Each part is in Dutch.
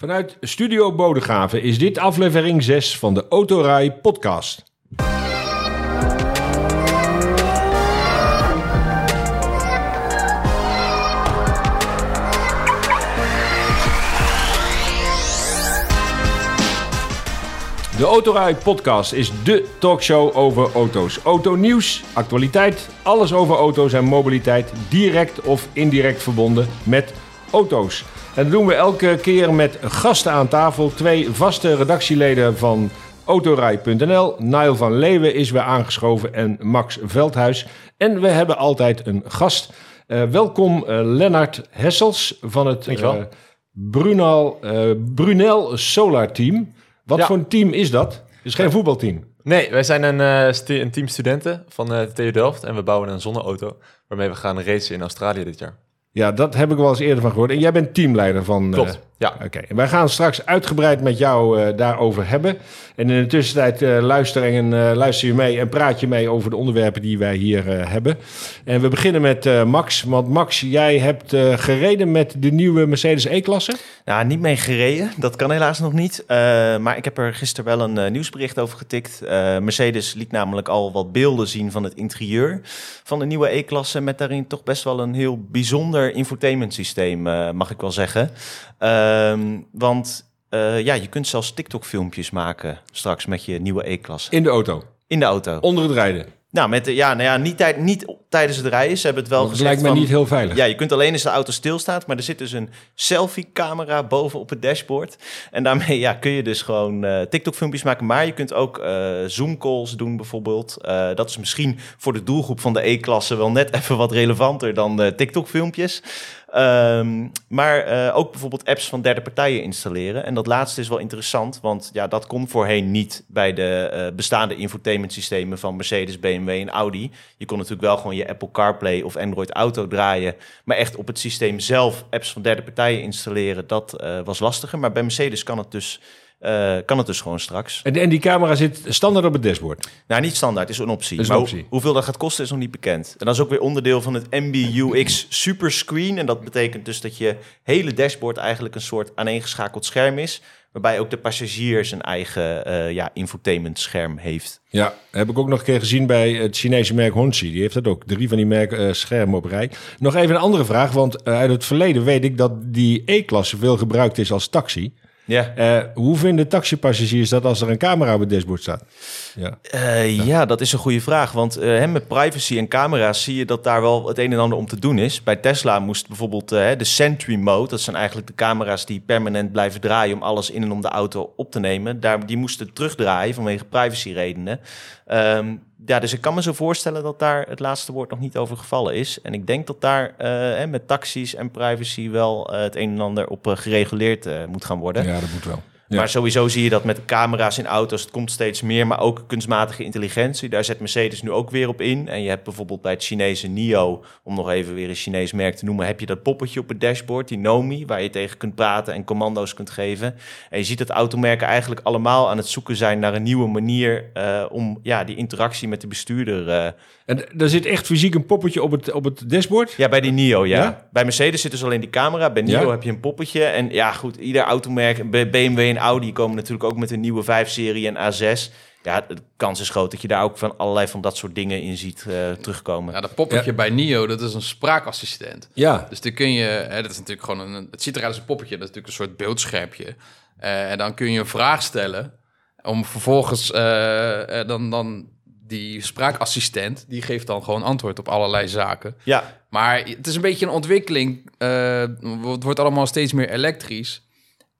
Vanuit Studio Bodegraven is dit aflevering 6 van de Autorij podcast. De Autorij podcast is de talkshow over auto's. Autonieuws, actualiteit, alles over auto's en mobiliteit, direct of indirect verbonden met auto's. En dat doen we elke keer met gasten aan tafel. Twee vaste redactieleden van Autorij.nl. Niall van Leeuwen is weer aangeschoven en Max Veldhuis. En we hebben altijd een gast. Uh, welkom uh, Lennart Hessels van het uh, Brunel, Brunel Solar Team. Wat ja. voor een team is dat? Het is geen voetbalteam. Nee, wij zijn een, een team studenten van de TU Delft. En we bouwen een zonneauto waarmee we gaan racen in Australië dit jaar. Ja, dat heb ik wel eens eerder van gehoord. En jij bent teamleider van... Klopt, uh, ja. Oké, wij gaan straks uitgebreid met jou uh, daarover hebben. En in de tussentijd uh, luister, en, luister je mee en praat je mee over de onderwerpen die wij hier hebben. En we beginnen met Max. Want Max, jij hebt gereden met de nieuwe Mercedes E-klasse? Nou, niet mee gereden. Dat kan helaas nog niet. maar ik heb er gisteren wel een nieuwsbericht over getikt. Mercedes liet namelijk al wat beelden zien van het interieur van de nieuwe E-klasse. Met daarin toch best wel een heel bijzonder infotainment systeem, mag ik wel zeggen. Um, want ja, je kunt zelfs TikTok-filmpjes maken straks met je nieuwe E-klasse. In de auto? In de auto. Onder het rijden? Nou, met, ja, nou ja niet, tijd, niet tijdens het rijden. Ze hebben het wel dat gezegd. lijkt mij niet heel veilig. Ja, je kunt alleen als de auto stilstaat. Maar er zit dus een selfie-camera boven op het dashboard. En daarmee ja, kun je dus gewoon uh, TikTok-filmpjes maken. Maar je kunt ook uh, Zoom-calls doen bijvoorbeeld. Uh, dat is misschien voor de doelgroep van de E-klasse wel net even wat relevanter dan de TikTok-filmpjes. Um, maar uh, ook bijvoorbeeld apps van derde partijen installeren. En dat laatste is wel interessant, want ja, dat kon voorheen niet bij de uh, bestaande infotainment systemen van Mercedes, BMW en Audi. Je kon natuurlijk wel gewoon je Apple CarPlay of Android Auto draaien, maar echt op het systeem zelf apps van derde partijen installeren, dat uh, was lastiger. Maar bij Mercedes kan het dus uh, kan het dus gewoon straks. En, en, die camera zit standaard op het dashboard? Nou, niet standaard, is een optie. Is een optie. hoeveel dat gaat kosten is nog niet bekend. En dat is ook weer onderdeel van het MBUX Superscreen. En dat betekent dus dat je hele dashboard eigenlijk een soort aaneengeschakeld scherm is. Waarbij ook de passagier zijn eigen uh, ja, infotainment scherm heeft. Ja, heb ik ook nog een keer gezien bij het Chinese merk Hongqi. Die heeft dat ook, drie van die merken uh, schermen op rij. Nog even een andere vraag, want uit het verleden weet ik dat die E-klasse veel gebruikt is als taxi. Ja. Uh, hoe vinden taxipassagiers dat als er een camera op het dashboard staat? Ja, uh, ja. ja dat is een goede vraag. Want uh, met privacy en camera's zie je dat daar wel het een en ander om te doen is. Bij Tesla moest bijvoorbeeld de Sentry Mode, dat zijn eigenlijk de camera's die permanent blijven draaien om alles in en om de auto op te nemen. Daar, die moesten terugdraaien vanwege privacyredenen. Um, ja, dus ik kan me zo voorstellen dat daar het laatste woord nog niet over gevallen is. En ik denk dat daar uh, met taxis en privacy wel uh, het een en ander op uh, gereguleerd moet gaan worden. Ja, dat moet wel. Maar sowieso zie je dat met camera's in auto's, het komt steeds meer, maar ook kunstmatige intelligentie. Daar zet Mercedes nu ook weer op in. En je hebt bijvoorbeeld bij het Chinese NIO, om nog even weer een Chinees merk te noemen, heb je dat poppetje op het dashboard, die Nomi, waar je tegen kunt praten en commando's kunt geven. En je ziet dat automerken eigenlijk allemaal aan het zoeken zijn naar een nieuwe manier uh, om ja, die interactie met de bestuurder uh, en er zit echt fysiek een poppetje op het, op het dashboard? Ja, bij die NIO, ja. Bij Mercedes zit dus alleen die camera. Bij NIO heb je een poppetje. En ja, goed, ieder automerk, BMW en Audi komen natuurlijk ook met een nieuwe 5-serie en A6. Ja, de kans is groot dat je daar ook van allerlei van dat soort dingen in ziet uh, terugkomen. Ja, dat poppetje bij NIO, dat is een spraakassistent. Ja. Dus die kun je, hè, dat is natuurlijk gewoon een, het ziet eruit als een poppetje, dat is natuurlijk een soort beeldschermpje. Uh, en dan kun je een vraag stellen om vervolgens uh, dan, dan die spraakassistent, die geeft dan gewoon antwoord op allerlei zaken. Ja. Maar het is een beetje een ontwikkeling. Uh, het wordt allemaal steeds meer elektrisch.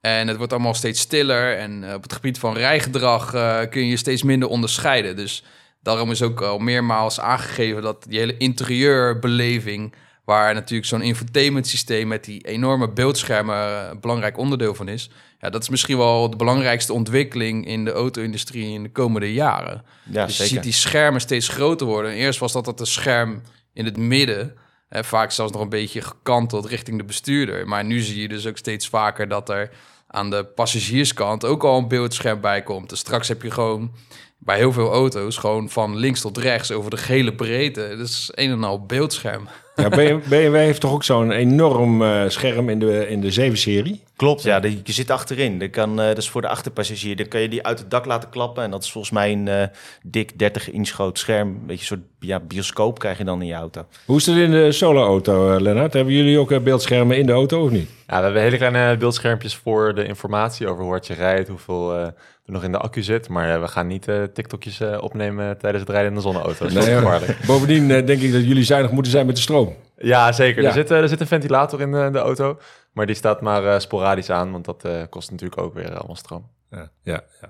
En het wordt allemaal steeds stiller. En uh, op het gebied van rijgedrag uh, kun je steeds minder onderscheiden. Dus daarom is ook al meermaals aangegeven dat die hele interieurbeleving... waar natuurlijk zo'n infotainment systeem met die enorme beeldschermen een belangrijk onderdeel van is ja, dat is misschien wel de belangrijkste ontwikkeling in de auto-industrie in de komende jaren. Ja, dus je ziet die schermen steeds groter worden. eerst was dat dat een scherm in het midden. Hè, vaak zelfs nog een beetje gekanteld richting de bestuurder. Maar nu zie je dus ook steeds vaker dat er aan de passagierskant ook al een beeldscherm bij komt. Dus straks heb je gewoon bij heel veel auto's gewoon van links tot rechts over de gele breedte. Dus een en al beeldscherm. Ja, BMW heeft toch ook zo'n enorm uh, scherm in de, in de 7-serie? Klopt, ja. je zit achterin. Dat, kan, eh, dat is voor de achterpassagier. Dan kan je die uit het dak laten klappen. En dat is volgens mij een eh, dik 30 inch groot scherm. Een beetje een soort ja, bioscoop krijg je dan in je auto. Hoe is het in de solo-auto, eh, Lennart? Hebben jullie ook beeldschermen in de auto of niet? Ja, we hebben hele kleine beeldschermpjes voor de informatie over hoe hard je rijdt, hoeveel eh, er nog in de accu zit. Maar we gaan niet eh, TikTokjes eh, opnemen tijdens het rijden in de zonneauto. Dat is Nee, gevaarlijk. Bovendien denk ik dat jullie zuinig moeten zijn met de stroom. Ja, zeker. Ja. Er, zit, eh, er zit een ventilator in de, de auto, maar die staat maar eh, sporadisch aan, want dat eh, kost natuurlijk ook weer allemaal stroom. Ja, ja, ja.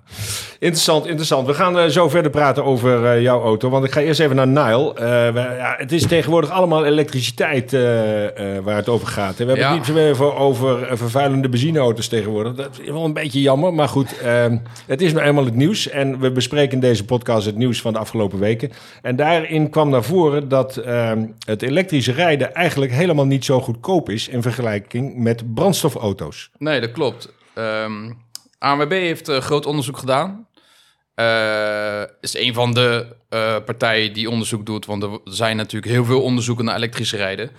Interessant, interessant. We gaan eh, zo verder praten over eh, jouw auto. Want ik ga eerst even naar Nile. Eh, we- ja, het is tegenwoordig allemaal elektriciteit waar het over gaat. We hebben Ja. het niet zo even over vervuilende benzineauto's tegenwoordig. Dat is wel een beetje jammer. Maar goed, eh, het is nou eenmaal het nieuws. En we bespreken in deze podcast het nieuws van de afgelopen weken. En daarin kwam naar voren dat eh, het elektrische rijden eigenlijk helemaal niet zo goedkoop is in vergelijking met brandstofauto's. Nee, dat klopt. Ehm ANWB heeft eh, groot onderzoek gedaan. Eh is een van de eh, partijen die onderzoek doet, want er zijn natuurlijk heel veel onderzoeken naar elektrisch rijden.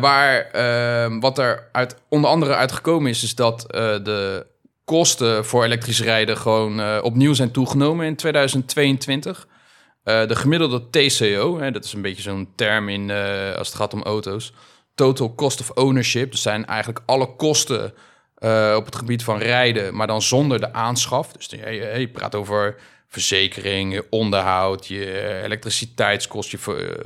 Waar ehm, wat er uit, onder andere uitgekomen is, is dat de kosten voor elektrisch rijden gewoon opnieuw zijn toegenomen in 2022. Eh, de gemiddelde TCO, hè, dat is een beetje zo'n term in, als het gaat om auto's. Total cost of ownership. Dat zijn eigenlijk alle kosten eh, op het gebied van rijden, maar dan zonder de aanschaf. Dus je, je, praat over verzekering, onderhoud, je elektriciteitskost, je ver-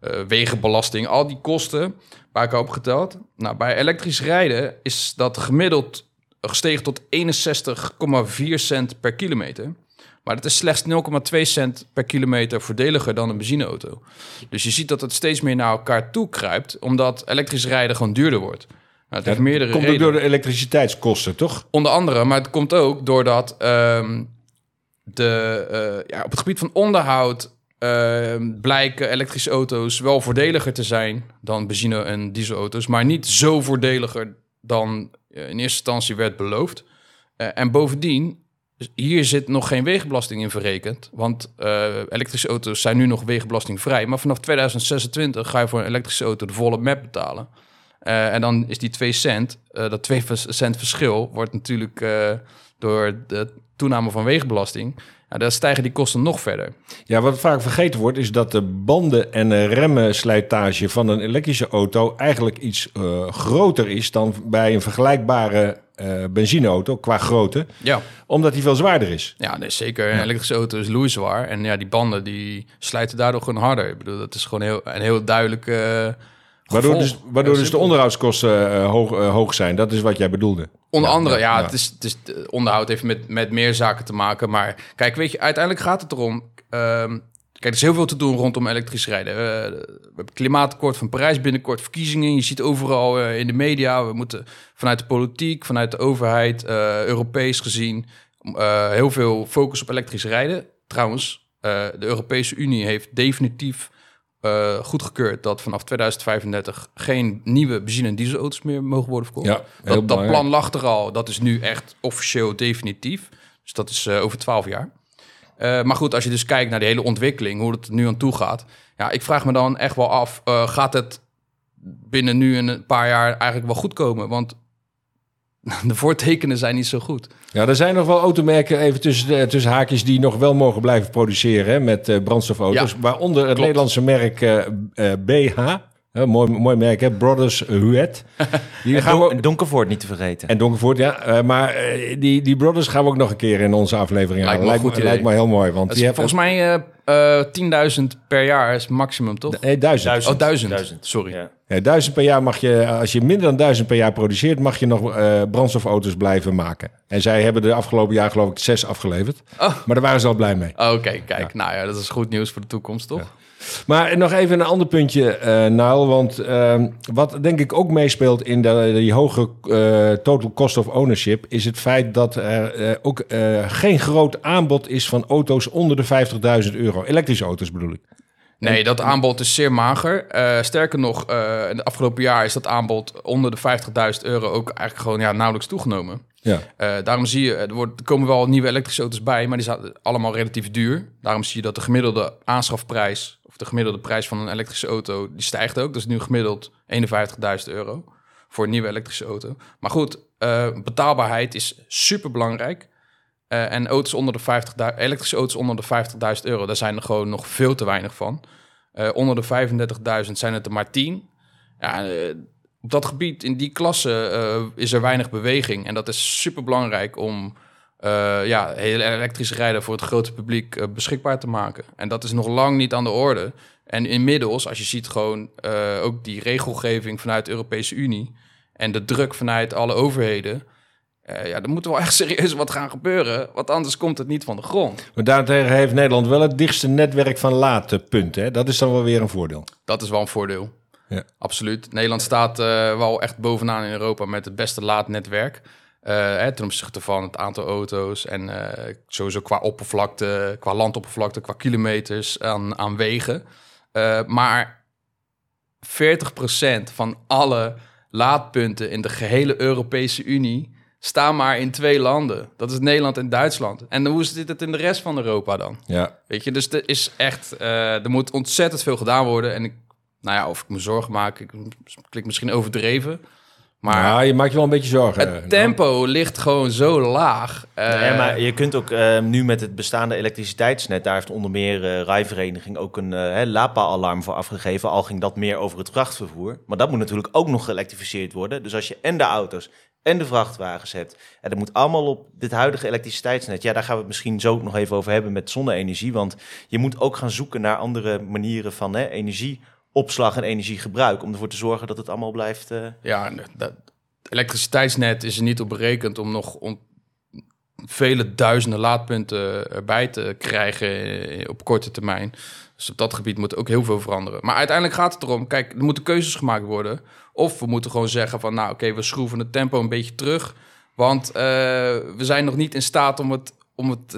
eh, wegenbelasting, al die kosten waar ik opgeteld. Nou, bij elektrisch rijden is dat gemiddeld gestegen tot 61,4 cent per kilometer. Maar dat is slechts 0,2 cent per kilometer voordeliger dan een benzineauto. Dus je ziet dat het steeds meer naar elkaar toe kruipt, omdat elektrisch rijden gewoon duurder wordt. Nou, het heeft meerdere Komt ook door de elektriciteitskosten, toch? Onder andere, maar het komt ook doordat ehm, de, eh, ja, op het gebied van onderhoud ehm, blijken elektrische auto's wel voordeliger te zijn dan benzine- en dieselauto's, maar niet zo voordeliger dan eh, in eerste instantie werd beloofd. Eh, en bovendien, hier zit nog geen wegenbelasting in verrekend, want elektrische auto's zijn nu nog wegenbelastingvrij, maar vanaf 2026 ga je voor een elektrische auto de volle map betalen. Eh, en dan is die 2 cent, eh, dat 2 vers- cent verschil, wordt natuurlijk eh, door de toename van wegenbelasting. Ja, dan stijgen die kosten nog verder. Ja, wat vaak vergeten wordt, is dat de banden- en eh, remmenslijtage van een elektrische auto eigenlijk iets groter is dan bij een vergelijkbare benzineauto qua grootte, Ja, omdat die veel zwaarder is. ja nee, zeker. Een elektrische auto is loeizwaar. En ja, die banden die slijten daardoor gewoon harder. Ik bedoel, dat is gewoon heel, een heel duidelijk eh, Waardoor, dus, waardoor dus de onderhoudskosten eh, hoog, eh, hoog zijn. Dat is wat jij bedoelde. Onder Ja, andere, ja. Het, is, het is de onderhoud heeft met, met meer zaken te maken. Maar kijk, weet je, uiteindelijk gaat het erom. ehm, kijk, er is heel veel te doen rondom elektrisch rijden. Eh, we hebben het klimaatakkoord van Parijs binnenkort, verkiezingen. Je ziet overal in de media. We moeten vanuit de politiek, vanuit de overheid, Europees gezien, heel veel focus op elektrisch rijden. Trouwens, de Europese Unie heeft definitief eh, goedgekeurd dat vanaf 2035 geen nieuwe benzine- en dieselauto's meer mogen worden verkocht. Ja, dat, dat plan lag er al. Dat is nu echt officieel definitief. Dus dat is eh, over 12 jaar. Eh, maar goed, als je dus kijkt naar die hele ontwikkeling, hoe het nu aan toe gaat. Ja, ik vraag me dan echt wel af, gaat het binnen nu een paar jaar eigenlijk wel goed komen? Want de voortekenen zijn niet zo goed. Ja, er zijn nog wel automerken, even tussen, tussen haakjes, die nog wel mogen blijven produceren hè, met eh, brandstofauto's. Ja, waaronder het klopt. Nederlandse merk eh, eh, BH. Mooi, mooi merk, hè? Brothers Huet. Die gaan we ook- Don Donkervoort niet te vergeten. En Donkervoort, ja. Eh, maar eh, die, die Brothers gaan we ook nog een keer in onze aflevering Lijkt halen. me Lijkt, goed lijkt me heel mooi. Want die volgens mij eh eh 10.000 per jaar is maximum, toch? Nee, duizend. Duizend. Oh, duizend. Duizend. Sorry. Ja. Ja, duizend per jaar mag je, als je minder dan duizend per jaar produceert, mag je nog eh, brandstofauto's blijven maken. En zij hebben de afgelopen jaar geloof ik zes afgeleverd. Oh. Maar daar waren ze al blij mee. Oké, kijk. Nou ja, dat is goed nieuws voor de toekomst, toch? Maar nog even een ander puntje, eh Naal. Want ehm, wat denk ik ook meespeelt in de, die hoge eh, total cost of ownership... is het feit dat er eh, ook geen groot aanbod is van auto's onder de 50.000 euro. Elektrische auto's bedoel ik. Nee, dat aanbod is zeer mager. Sterker nog, eh in de afgelopen jaar is dat aanbod onder de 50.000 euro ook eigenlijk gewoon ja, nauwelijks toegenomen. Ja. Daarom zie je, er, wordt, er komen wel nieuwe elektrische auto's bij, maar die zijn allemaal relatief duur. Daarom zie je dat de gemiddelde aanschafprijs, de gemiddelde prijs van een elektrische auto, die stijgt ook. Is nu gemiddeld 51.000 euro voor een nieuwe elektrische auto. Maar goed, Eh, betaalbaarheid is super belangrijk. en auto's onder de 50 elektrische auto's onder de 50.000 euro, daar zijn er gewoon nog veel te weinig van. Eh, onder de 35.000 zijn het er maar 10. Ja, eh, op dat gebied, in die klasse, eh, is er weinig beweging. En dat is super belangrijk om ja, hele elektrische rijden voor het grote publiek beschikbaar te maken. En dat is nog lang niet aan de orde. En inmiddels, als je ziet gewoon ook die regelgeving vanuit de Europese Unie en de druk vanuit alle overheden. Ja, er moet wel echt serieus wat gaan gebeuren, want anders komt het niet van de grond. Maar daartegen heeft Nederland wel het dichtste netwerk van laadpunten. Hè? Dat is dan wel weer een voordeel. Dat is wel een voordeel. Ja. Absoluut. Nederland staat wel echt bovenaan in Europa met het beste laadnetwerk. Hè, ten opzichte van het aantal auto's en sowieso qua oppervlakte, qua landoppervlakte, qua kilometers aan, aan wegen. maar 40% van alle laadpunten in de gehele Europese Unie staan maar in twee landen. Dat is Nederland en Duitsland. En hoe zit het in de rest van Europa dan? Ja. Weet je, dus er is echt, uh, er moet ontzettend veel gedaan worden. En ik, nou ja, of ik me zorgen maak, ik klik misschien overdreven. Maar ja, je maakt je wel een beetje zorgen. Het tempo ligt gewoon zo laag. Uh, ja, maar je kunt ook uh, nu met het bestaande elektriciteitsnet, daar heeft onder meer uh, Rijvereniging ook een uh, LAPA-alarm voor afgegeven. Al ging dat meer over het vrachtvervoer. Maar dat moet natuurlijk ook nog geëlektrificeerd worden. Dus als je en de auto's en de vrachtwagens hebt. En dat moet allemaal op dit huidige elektriciteitsnet. Ja, daar gaan we het misschien zo nog even over hebben met zonne-energie. Want je moet ook gaan zoeken naar andere manieren van hè, energieopslag en energiegebruik. Om ervoor te zorgen dat het allemaal blijft. Uh... Ja, dat elektriciteitsnet is er niet op berekend om nog vele duizenden laadpunten erbij te krijgen op korte termijn. Dus op dat gebied moet ook heel veel veranderen. Maar uiteindelijk gaat het erom, kijk, er moeten keuzes gemaakt worden. Of we moeten gewoon zeggen van, nou oké, we schroeven het tempo een beetje terug. Want uh, we zijn nog niet in staat om het, om het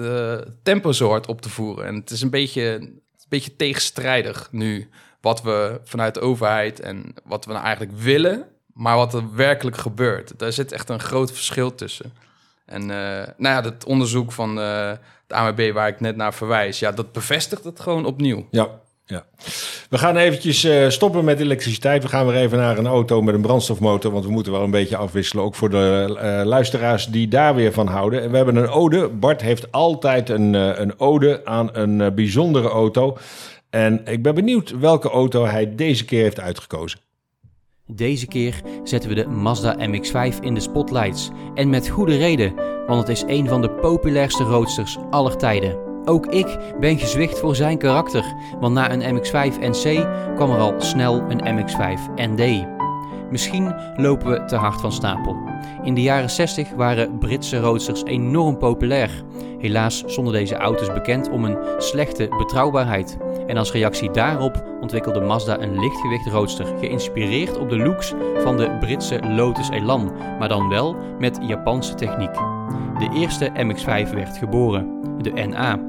tempo zo hard op te voeren. En het is een beetje, een beetje tegenstrijdig nu wat we vanuit de overheid en wat we nou eigenlijk willen, maar wat er werkelijk gebeurt. Daar zit echt een groot verschil tussen. En uh, nou ja, dat onderzoek van uh, de AMB waar ik net naar verwijs, ja, dat bevestigt het gewoon opnieuw. Ja, ja. We gaan eventjes uh, stoppen met elektriciteit. We gaan weer even naar een auto met een brandstofmotor, want we moeten wel een beetje afwisselen, ook voor de luisteraars die daar weer van houden. En we hebben een ode. Bart heeft altijd een, een ode aan een bijzondere auto. En ik ben benieuwd welke auto hij deze keer heeft uitgekozen. Deze keer zetten we de Mazda MX-5 in de spotlights. En met goede reden, want het is een van de populairste roadsters aller tijden. Ook ik ben gezwicht voor zijn karakter, want na een MX-5 NC kwam er al snel een MX-5 ND. Misschien lopen we te hard van stapel. In de jaren 60 waren Britse roadsters enorm populair. Helaas stonden deze auto's bekend om een slechte betrouwbaarheid. En als reactie daarop ontwikkelde Mazda een lichtgewicht roadster, geïnspireerd op de looks van de Britse Lotus Elan, maar dan wel met Japanse techniek. De eerste MX-5 werd geboren, de NA.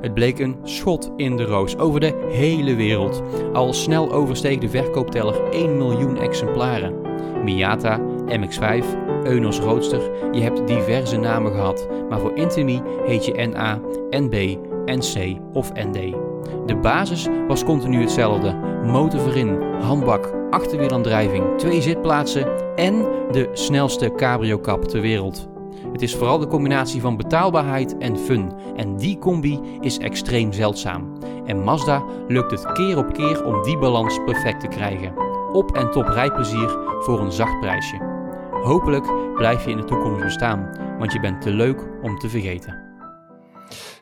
Het bleek een schot in de roos over de hele wereld. Al snel oversteeg de verkoopteller 1 miljoen exemplaren. Miata, MX-5, Eunos Roadster, je hebt diverse namen gehad, maar voor Intimi heet je NA, NB, NC of ND. De basis was continu hetzelfde: motor voorin, handbak, achterwielaandrijving, twee zitplaatsen en de snelste cabrio-kap ter wereld. Het is vooral de combinatie van betaalbaarheid en fun. En die combi is extreem zeldzaam. En Mazda lukt het keer op keer om die balans perfect te krijgen. Op en top rijplezier voor een zacht prijsje. Hopelijk blijf je in de toekomst bestaan, want je bent te leuk om te vergeten.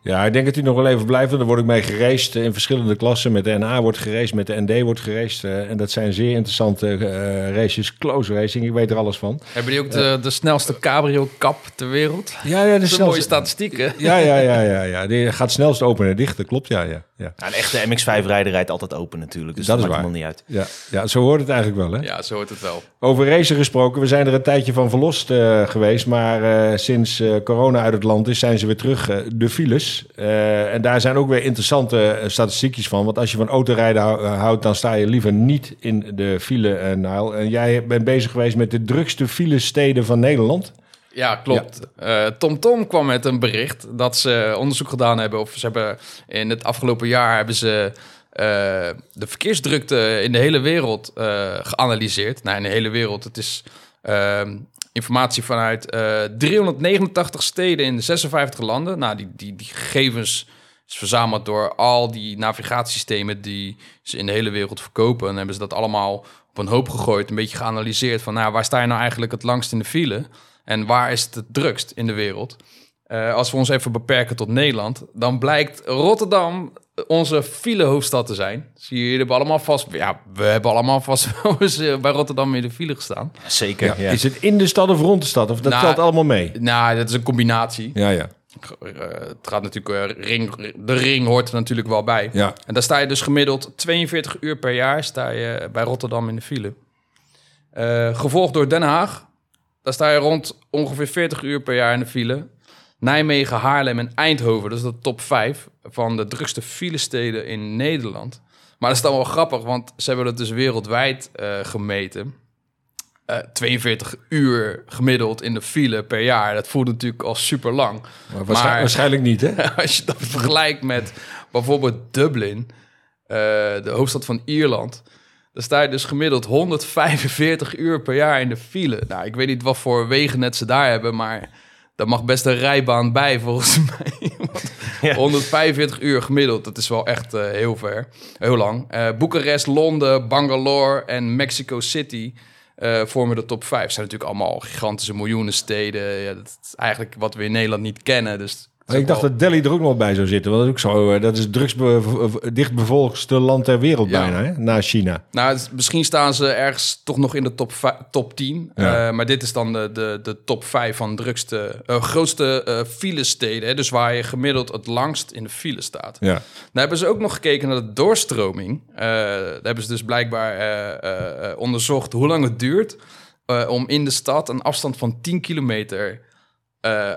Ja, ik denk dat hij nog wel even blijft. Want er word ik mee gereisd in verschillende klassen. Met de NA wordt gereisd, met de ND wordt gereisd. Uh, en dat zijn zeer interessante uh, races. Close racing, ik weet er alles van. Hebben die ook de, de snelste cabrio-kap ter wereld? Ja, ja, de snelste. mooie statistieken. Ja, ja, ja, ja, ja. Die gaat snelst open en dicht, dat klopt, ja. ja, ja. een echte MX-5-rijder rijdt altijd open natuurlijk. Dus dat, dat is maakt helemaal niet uit. Ja, ja, zo hoort het eigenlijk wel, hè? Ja, zo hoort het wel. Over racen gesproken, we zijn er een tijdje van verlost uh, geweest. Maar sinds corona uit het land is, zijn ze weer terug. de files en daar zijn ook weer interessante eh, statistiekjes van. Want als je van autorijden eh, houdt, dan sta je liever niet in de file, uh, Nile. En jij bent bezig geweest met de drukste filesteden van Nederland. Ja, klopt. TomTom Tom kwam met een bericht dat ze onderzoek gedaan hebben. Of ze hebben in het afgelopen jaar hebben ze de verkeersdrukte in de hele wereld geanalyseerd. Nou, in de hele wereld. Het is ehm, informatie vanuit eh, 389 steden in 56 landen. Nou, die, die, die gegevens is verzameld door al die navigatiesystemen die ze in de hele wereld verkopen. En hebben ze dat allemaal op een hoop gegooid, een beetje geanalyseerd van nou, waar sta je nou eigenlijk het langst in de file? En waar is het het drukst in de wereld? Eh, als we ons even beperken tot Nederland, dan blijkt Rotterdam onze file-hoofdstad te zijn. Zie je, jullie hebben allemaal vast... Ja, we hebben allemaal vast wel eens eh, bij Rotterdam in de file gestaan. Zeker, ja. Is het in de stad of rond de stad? Of dat Nou, telt allemaal mee? Nou, dat is een combinatie. Ja, ja. Eh, het gaat natuurlijk... eh, ring, de ring hoort er natuurlijk wel bij. ja. En daar sta je dus gemiddeld 42 uur per jaar sta je bij Rotterdam in de file. Eh, gevolgd door Den Haag. Daar sta je rond ongeveer 40 uur per jaar in de file. Nijmegen, Haarlem en Eindhoven. Dat is de top 5 van de drukste filesteden in Nederland. Maar dat is dan wel grappig, want ze hebben het dus wereldwijd eh, gemeten. Eh, 42 uur gemiddeld in de file per jaar. Dat voelt natuurlijk al super lang. Maar- waarschijnlijk niet, hè? Als je dat vergelijkt met bijvoorbeeld Dublin, eh, de hoofdstad van Ierland. Dan sta je dus gemiddeld 145 uur per jaar in de file. Nou, ik weet niet wat voor wegennet ze daar hebben, maar daar mag best een rijbaan bij volgens mij. Want Ja. 145 uur gemiddeld, dat is wel echt eh, heel ver, heel lang. Eh Boekarest, Londen, Bangalore en Mexico City eh, vormen de top 5. zijn natuurlijk allemaal gigantische miljoenen steden. Ja, dat is eigenlijk wat we in Nederland niet kennen. Dus Ik dacht dat Delhi er ook nog bij zou zitten. Want dat is ook zo. eh, Dat is het dichtbevolkste land ter wereld Ja. bijna, hè? Na China. Nou, misschien staan ze ergens toch nog in de top, top 10. Ja. Eh, maar dit is dan de, de, de top 5 van de drukste, eh, grootste eh filesteden. Hè? Dus waar je gemiddeld het langst in de file staat. Ja. Dan hebben ze ook nog gekeken naar de doorstroming. Daar hebben ze dus blijkbaar onderzocht hoe lang het duurt... om in de stad een afstand van 10 kilometer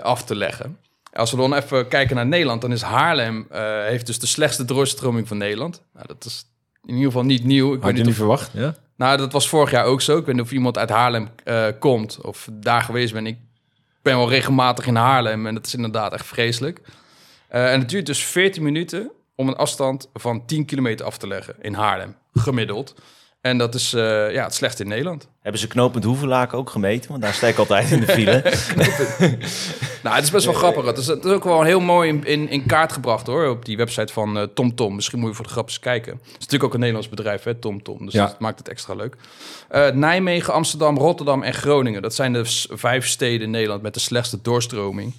af te leggen. Als we dan even kijken naar Nederland, dan is Haarlem... eh, heeft dus de slechtste doorstroming van Nederland. Nou, dat is in ieder geval niet nieuw. Ik Had je niet of verwacht? Ja? nou, dat was vorig jaar ook zo. Ik weet niet of iemand uit Haarlem eh, komt of daar geweest ben. Ik ben wel regelmatig in Haarlem en dat is inderdaad echt vreselijk. Eh, en het duurt dus 14 minuten om een afstand van 10 kilometer af te leggen in Haarlem, gemiddeld. En dat is eh, ja, het slechtste in Nederland. Hebben ze knooppunt Hoevelaken ook gemeten? Want daar sta ik altijd in de file. Nou, het is best wel grappig. Het is, het is ook wel heel mooi in, in, in kaart gebracht hoor, op die website van eh, TomTom. Misschien moet je voor de grap eens kijken. Het is natuurlijk ook een Nederlands bedrijf, hè, TomTom. Dus Ja. dat maakt het extra leuk. Eh, Nijmegen, Amsterdam, Rotterdam en Groningen. Dat zijn de vijf steden in Nederland met de slechtste doorstroming.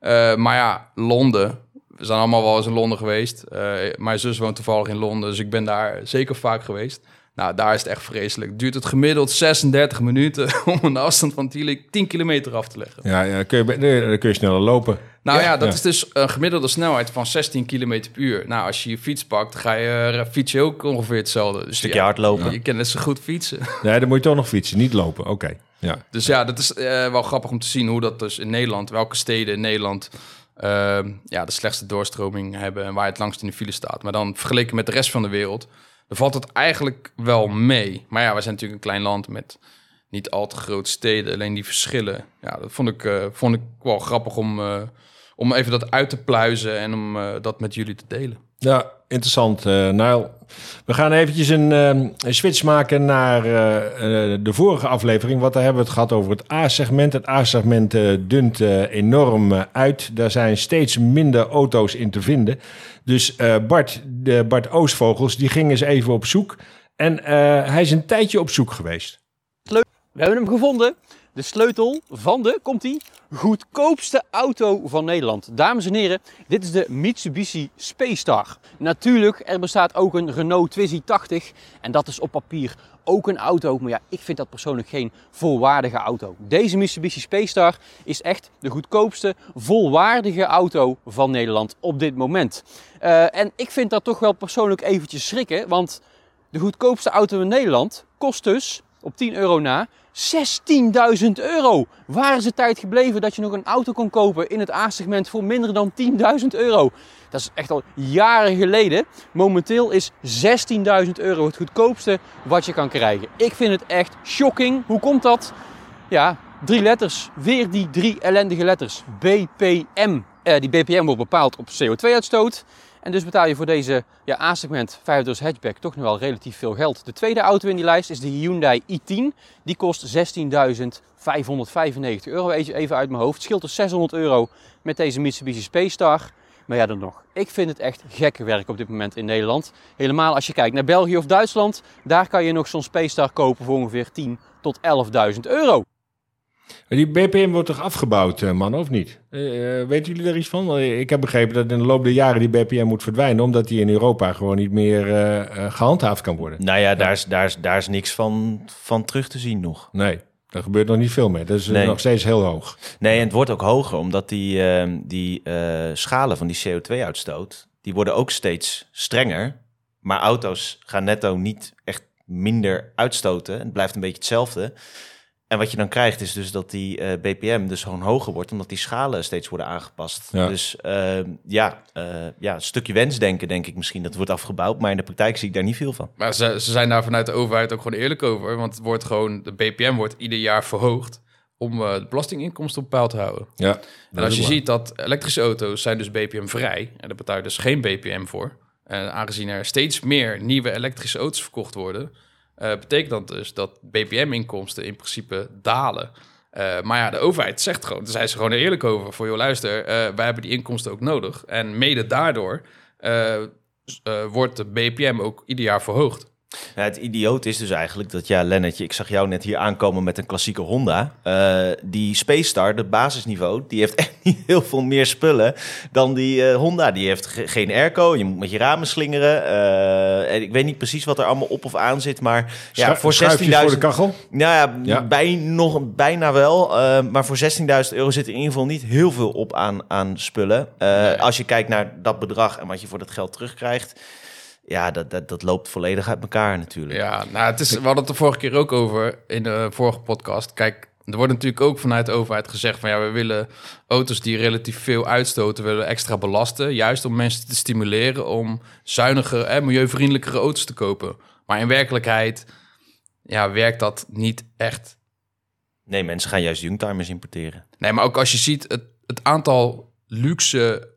Eh, maar ja, Londen. We zijn allemaal wel eens in Londen geweest. Eh, mijn zus woont toevallig in Londen, dus ik ben daar zeker vaak geweest. Nou, daar is het echt vreselijk. Duurt het gemiddeld 36 minuten om een afstand van 10 10 kilometer af te leggen. Ja, ja dan, kun je, nee, dan kun je sneller lopen. Nou ja, dat Ja. is dus een gemiddelde snelheid van 16 km per uur. Nou, als je je fiets pakt, ga je uh, fiets je ook ongeveer hetzelfde. Dus stukje ja, hardlopen. Je kan net zo goed fietsen. Nee, dan moet je toch nog fietsen, niet lopen. Oké. Ja. Dus ja, dat is eh, wel grappig om te zien hoe dat dus in Nederland, welke steden in Nederland eh, ja, de slechtste doorstroming hebben en waar het langst in de file staat. Maar dan vergeleken met de rest van de wereld, valt het eigenlijk wel mee. Maar ja, wij zijn natuurlijk een klein land met niet al te grote steden, alleen die verschillen. Ja, dat vond ik, eh, vond ik wel grappig om, eh, om even dat uit te pluizen en om eh, dat met jullie te delen. Ja, interessant. eh Nile. We gaan eventjes een, ehm, een switch maken naar eh, eh, de vorige aflevering. Want daar hebben we het gehad over het A-segment. Het A-segment eh, dunt eh, enorm eh, uit. Daar zijn steeds minder auto's in te vinden. Dus eh, Bart, de Bart Oostvogels, die ging eens even op zoek. En eh, hij is een tijdje op zoek geweest. We hebben hem gevonden. De sleutel van de, komt ie, goedkoopste auto van Nederland. Dames en heren, dit is de Mitsubishi Space Star. Natuurlijk, er bestaat ook een Renault Twizy 80 en dat is op papier ook een auto. Maar ja, ik vind dat persoonlijk geen volwaardige auto. Deze Mitsubishi Space Star is echt de goedkoopste volwaardige auto van Nederland op dit moment. Eh, en ik vind dat toch wel persoonlijk eventjes schrikken, want de goedkoopste auto in Nederland kost dus op 10 euro na 16.000 euro. Waar is de tijd gebleven dat je nog een auto kon kopen in het A-segment voor minder dan 10.000 euro? Dat is echt al jaren geleden. Momenteel is 16.000 euro het goedkoopste wat je kan krijgen. Ik vind het echt shocking. Hoe komt dat? Ja, drie letters. Weer die drie ellendige letters. BPM. Eh, die BPM wordt bepaald op CO2-uitstoot. En dus betaal je voor deze ja, A-segment 5 hatchback toch nog wel relatief veel geld. De tweede auto in die lijst is de Hyundai i10. Die kost 16.595 euro, even uit mijn hoofd. Scheelt dus 600 euro met deze Mitsubishi Space Star. Maar ja, dan nog. Ik vind het echt gekke werk op dit moment in Nederland. Helemaal als je kijkt naar België of Duitsland. Daar kan je nog zo'n Space Star kopen voor ongeveer 10 tot 11.000 euro. Die BPM wordt toch afgebouwd, eh, man, of niet? Uh, weten jullie daar iets van? Ik heb begrepen dat in de loop der jaren die BPM moet verdwijnen... omdat die in Europa gewoon niet meer uh, gehandhaafd kan worden. Nou ja, Daar, is, daar, is, daar is niks van, van terug te zien nog. Nee. Er gebeurt nog niet veel meer. Dat is nog steeds heel hoog. Nee, en het wordt ook hoger, omdat die, uh, die schalen van die CO2-uitstoot, die worden ook steeds strenger. Maar auto's gaan netto niet echt minder uitstoten. Het blijft een beetje hetzelfde. En wat je dan krijgt is dus dat die uh, BPM dus gewoon hoger wordt, omdat die schalen steeds worden aangepast. Ja. Dus uh, ja, uh, ja, een stukje wensdenken denk ik misschien. Dat wordt afgebouwd, maar in de praktijk zie ik daar niet veel van. Maar ze, ze zijn daar vanuit de overheid ook gewoon eerlijk over. Want het wordt gewoon, de BPM wordt ieder jaar verhoogd om de belastinginkomsten op peil te houden. Ja, en als je ziet dat elektrische auto's zijn dus BPM-vrij, en daar betaal je dus geen BPM voor. En aangezien er steeds meer nieuwe elektrische auto's verkocht worden uh, betekent dat dus dat BPM-inkomsten in principe dalen. Uh, maar ja, de overheid zegt gewoon, daar zijn ze gewoon eerlijk over. Voor je luister, uh, wij hebben die inkomsten ook nodig. En mede daardoor wordt de BPM ook ieder jaar verhoogd. Ja, het idioot is dus eigenlijk dat, ja, Lennetje, ik zag jou net hier aankomen met een klassieke Honda. Uh, die Space Star, de basisniveau, die heeft echt niet heel veel meer spullen dan die uh, Honda. Die heeft geen airco, je moet met je ramen slingeren. Uh, en ik weet niet precies wat er allemaal op of aan zit, maar ja, voor 16.000... voor de kachel? Nou ja, ja. Bij, nog, bijna wel. maar voor 16.000 euro zit er in ieder geval niet heel veel op aan, aan spullen. Nee. Als je kijkt naar dat bedrag en wat je voor dat geld terugkrijgt ja, dat, dat, dat loopt volledig uit elkaar natuurlijk. Ja, nou, het is, we hadden het de vorige keer ook over in de vorige podcast. Kijk, er wordt natuurlijk ook vanuit de overheid gezegd van ja, we willen auto's die relatief veel uitstoten, willen extra belasten. Juist om mensen te stimuleren om zuinige en milieuvriendelijkere auto's te kopen. Maar in werkelijkheid ja, werkt dat niet echt. Nee, mensen gaan juist youngtimers importeren. Nee, maar ook als je ziet het, het aantal luxe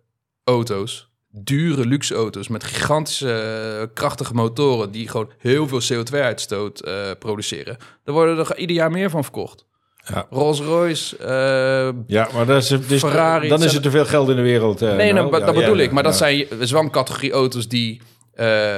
auto's dure luxe auto's met gigantische eh, krachtige motoren die gewoon heel veel CO2-uitstoot uh, eh, produceren. Daar worden er ieder jaar meer van verkocht. Ja. Rolls-Royce, uh, ja, maar dat is, dus, Ferrari. Dan is er te veel geld in de wereld. nee, nou, dat bedoel ik. Maar dat zijn wel categorie auto's die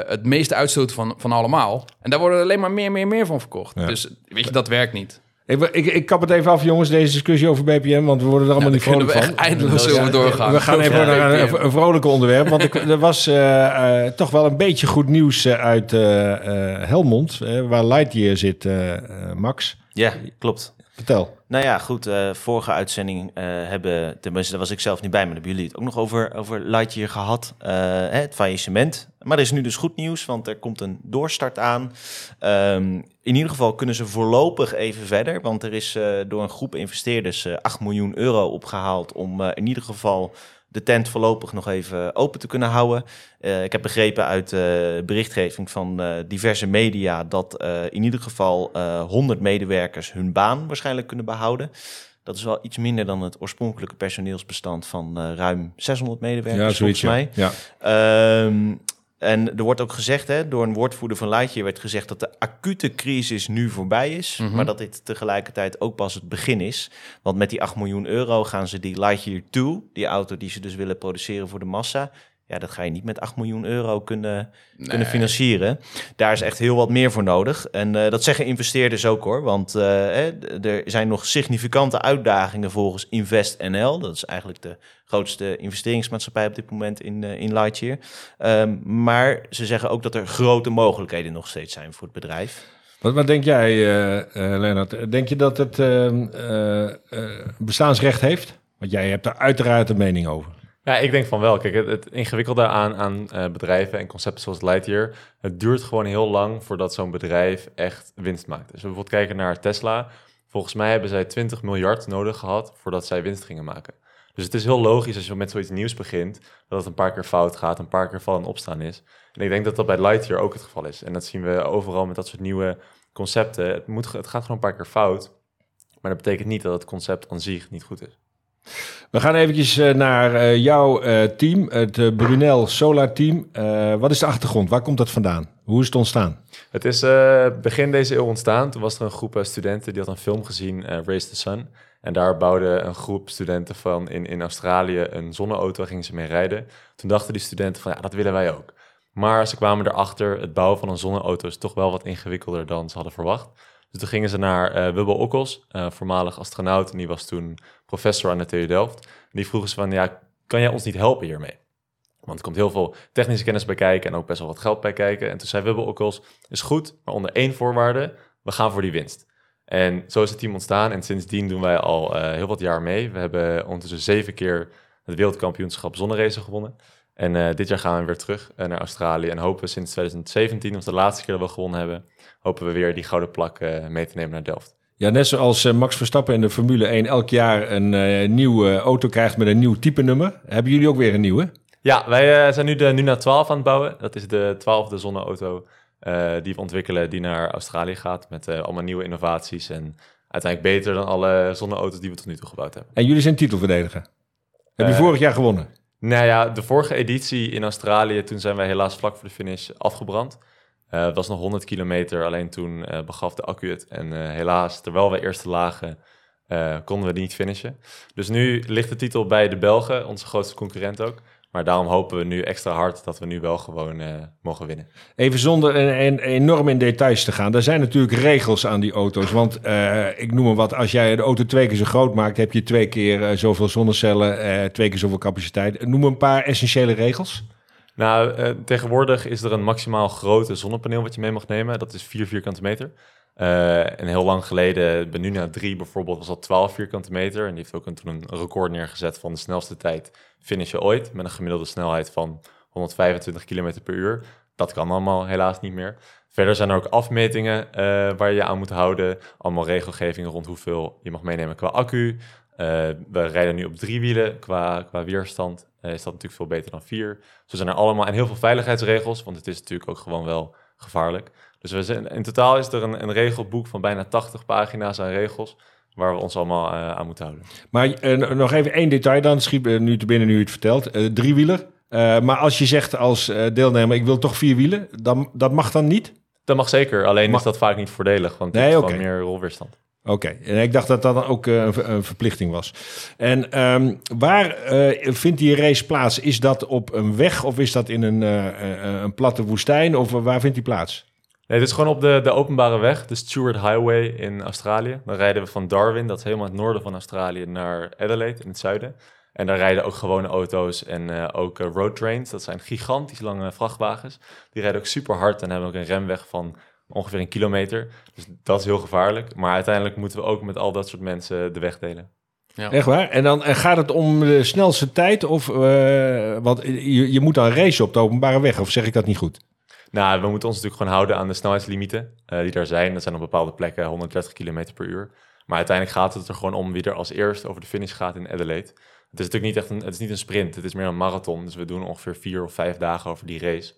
het meeste uitstoten van, van allemaal. En daar worden er alleen maar meer, meer, meer van verkocht. Dus weet je, dat werkt niet. Ik, ik, ik kap het even af, jongens, deze discussie over BPM, want we worden er allemaal niet vrolijk van. We eindeloos over doorgaan. We gaan even naar een, een, vrolijk onderwerp, want ik, er was uh, uh, toch wel een beetje goed nieuws uh, uit Helmond, waar Lightyear zit, Max. Ja, klopt. Vertel. Nou ja, goed. Uh, vorige uitzending uh, hebben, tenminste, daar was ik zelf niet bij, maar hebben jullie het ook nog over, over Lightyear gehad. Uh, het faillissement. Maar er is nu dus goed nieuws, want er komt een doorstart aan. Um, in ieder geval kunnen ze voorlopig even verder, want er is door een groep investeerders 8 miljoen euro opgehaald om in ieder geval de tent voorlopig nog even open te kunnen houden. Uh, ik heb begrepen uit uh, berichtgeving van uh, diverse media dat in ieder geval 100 medewerkers hun baan waarschijnlijk kunnen behouden. Dat is wel iets minder dan het oorspronkelijke personeelsbestand van ruim 600 medewerkers, ja, volgens mij. Ja. Um, en er wordt ook gezegd, hè, door een woordvoerder van Lightyear werd gezegd dat de acute crisis nu voorbij is, mhm. maar dat dit tegelijkertijd ook pas het begin is. Want met die 8 miljoen euro gaan ze die Lightyear 2, die auto die ze dus willen produceren voor de massa, ja, dat ga je niet met 8 miljoen euro kunnen, kunnen financieren. Daar is echt heel wat meer voor nodig. En uh, dat zeggen investeerders ook hoor. Want uh, er zijn nog significante uitdagingen volgens InvestNL. Dat is eigenlijk de grootste investeringsmaatschappij op dit moment in, uh, in Lightyear. Um, maar ze zeggen ook dat er grote mogelijkheden nog steeds zijn voor het bedrijf. Wat, wat denk jij, Leonard? Denk je dat het ehm, bestaansrecht heeft? Want jij hebt daar uiteraard een mening over. Ja, ik denk van wel. Kijk, het, ingewikkelde aan, aan uh, bedrijven en concepten zoals Lightyear, het duurt gewoon heel lang voordat zo'n bedrijf echt winst maakt. Dus we bijvoorbeeld kijken naar Tesla. Volgens mij hebben zij 20 miljard nodig gehad voordat zij winst gingen maken. Dus het is heel logisch als je met zoiets nieuws begint, dat het een paar keer fout gaat, een paar keer vallen en opstaan is. En ik denk dat dat bij Lightyear ook het geval is. En dat zien we overal met dat soort nieuwe concepten. Het, moet, het gaat gewoon een paar keer fout, maar dat betekent niet dat het concept aan zich niet goed is. We gaan eventjes eh, naar eh, jouw eh, team, het Brunel Solar Team. Wat is de achtergrond? Waar komt dat vandaan? Hoe is het ontstaan? Het is begin deze eeuw ontstaan. Toen was er een groep studenten die had een film gezien, Race the Sun. En daar bouwde een groep studenten van in, in Australië een zonneauto, gingen ze mee rijden. Toen dachten die studenten van, ja, dat willen wij ook. Maar ze kwamen erachter, het bouwen van een zonneauto is toch wel wat ingewikkelder dan ze hadden verwacht. Dus toen gingen ze naar eh Wubbo Okkels, voormalig astronaut, en die was toen professor aan de TU Delft. Die vroegen ze van, ja, kan jij ons niet helpen hiermee? Want er komt heel veel technische kennis bij kijken en ook best wel wat geld bij kijken. En toen zei Wubbo Okkels, is goed, maar onder één voorwaarde, we gaan voor die winst. En zo is het team ontstaan en sindsdien doen wij al eh, heel wat jaar mee. We hebben ondertussen zeven keer het wereldkampioenschap zonneracen gewonnen. En eh, dit jaar gaan we weer terug eh, naar Australië en hopen sinds 2017, als de laatste keer dat we gewonnen hebben, hopen we weer die gouden plak mee te nemen naar Delft. Ja, net zoals eh, Max Verstappen in de Formule 1 elk jaar een eh, nieuwe auto krijgt met een nieuw type nummer. Hebben jullie ook weer een nieuwe? Ja, wij eh, zijn nu de Nuna 12 aan het bouwen. Dat is de twaalfde zonneauto eh, die we ontwikkelen die naar Australië gaat met eh, allemaal nieuwe innovaties en uiteindelijk beter dan alle zonneauto's die we tot nu toe gebouwd hebben. En jullie zijn titelverdediger. Heb je Eh, vorig jaar gewonnen? Nou ja, de vorige editie in Australië, toen zijn wij helaas vlak voor de finish afgebrand. Het was nog 100 kilometer, alleen toen eh, begaf de accu het. En eh, helaas, terwijl wij eerste lagen, konden we niet finishen. Dus nu ligt de titel bij de Belgen, onze grootste concurrent ook. Maar daarom hopen we nu extra hard dat we nu wel gewoon mogen winnen. Even zonder en, en enorm in details te gaan. Er zijn natuurlijk regels aan die auto's. Want ik noem maar wat, als jij de auto twee keer zo groot maakt, heb je twee keer zoveel zonnecellen, twee keer zoveel capaciteit. Noem een paar essentiële regels. Nou, eh, tegenwoordig is er een maximaal grote zonnepaneel wat je mee mag nemen. Dat is 4 vierkante meter. Eh, en heel lang geleden, bij Nuna 3 bijvoorbeeld, was dat 12 vierkante meter. En die heeft ook een, toen een record neergezet van de snelste tijd finishen ooit. Met een gemiddelde snelheid van 125 km per uur. Dat kan allemaal helaas niet meer. Verder zijn er ook afmetingen eh, waar je je aan moet houden. Allemaal regelgevingen rond hoeveel je mag meenemen qua accu. Eh, we rijden nu op drie wielen. Qua, qua weerstand eh, is dat natuurlijk veel beter dan vier. Zo zijn er allemaal en heel veel veiligheidsregels, want het is natuurlijk ook gewoon wel gevaarlijk. Dus we zijn, in totaal is er een, een regelboek van bijna 80 pagina's aan regels waar we ons allemaal eh, aan moeten houden. Maar nog even één detail dan, schiet eh, nu te binnen nu je het vertelt. Driewieler. Maar als je zegt als deelnemer, ik wil toch vier wielen, dan, dat mag dan niet? Dat mag zeker, alleen is dat vaak niet voordelig, want het Nee, is oké. gewoon meer rolweerstand. Oké, en ik dacht dat dat ook eh, een, ver- een verplichting was. En ehm, waar eh, vindt die race plaats? Is dat op een weg of is dat in een, eh, een platte woestijn? Of waar vindt die plaats? Nee, het is gewoon op de, de openbare weg, de Stewart Highway in Australië. Dan rijden we van Darwin, dat is helemaal het noorden van Australië, naar Adelaide in het zuiden. En daar rijden ook gewone auto's en ook road trains. Dat zijn gigantisch lange vrachtwagens. Die rijden ook super hard en hebben ook een remweg van ongeveer een kilometer. Dus dat is heel gevaarlijk. Maar uiteindelijk moeten we ook met al dat soort mensen de weg delen. Echt waar? En dan eh, gaat het om de snelste tijd? Of, eh, want je, je moet dan racen op de openbare weg, of zeg ik dat niet goed? Nou, we moeten ons natuurlijk gewoon houden aan de snelheidslimieten eh, die daar zijn. Dat zijn op bepaalde plekken 130 km per uur. Maar uiteindelijk gaat het er gewoon om wie er als eerst over de finish gaat in Adelaide. Het is natuurlijk niet echt een, het is niet een sprint, het is meer een marathon. Dus we doen ongeveer vier of vijf dagen over die race.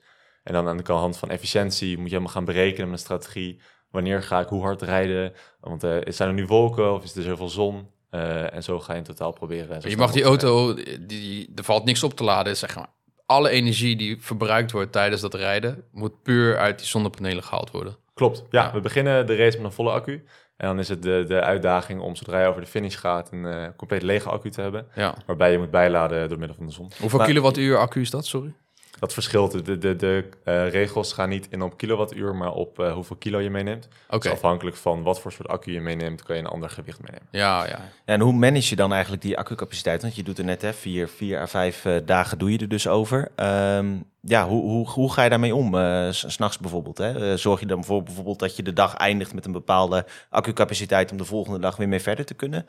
En dan aan de hand van efficiëntie moet je helemaal gaan berekenen met een strategie. Wanneer ga ik hoe hard rijden? Want eh, zijn er nu wolken of is er dus heel veel zon? Eh, en zo ga je in totaal proberen. Je mag die auto, die, die, er valt niks op te laden. Zeg maar. Alle energie die verbruikt wordt tijdens dat rijden, moet puur uit die zonnepanelen gehaald worden. Klopt, ja. Ja. We beginnen de race met een volle accu. En dan is het de, de uitdaging om zodra je over de finish gaat een eh, compleet lege accu te hebben. Ja. Waarbij je moet bijladen door middel van de zon. Hoeveel Maar kilowattuur accu is dat, sorry? Dat verschilt. De, de, de, de, eh, regels gaan niet in op kilowattuur, maar op eh, hoeveel kilo je meeneemt. Oké, Dus afhankelijk van wat voor soort accu je meeneemt, kan je een ander gewicht meenemen. ja, ja. En hoe manage je dan eigenlijk die accucapaciteit? Want je doet er net hè, vier, vier à vijf eh, dagen doe je er dus over. Ehm, ja, hoe, hoe, hoe ga je daarmee om? eh, s S'nachts bijvoorbeeld. Hè? Zorg je dan voor bijvoorbeeld dat je de dag eindigt met een bepaalde accucapaciteit om de volgende dag weer mee verder te kunnen?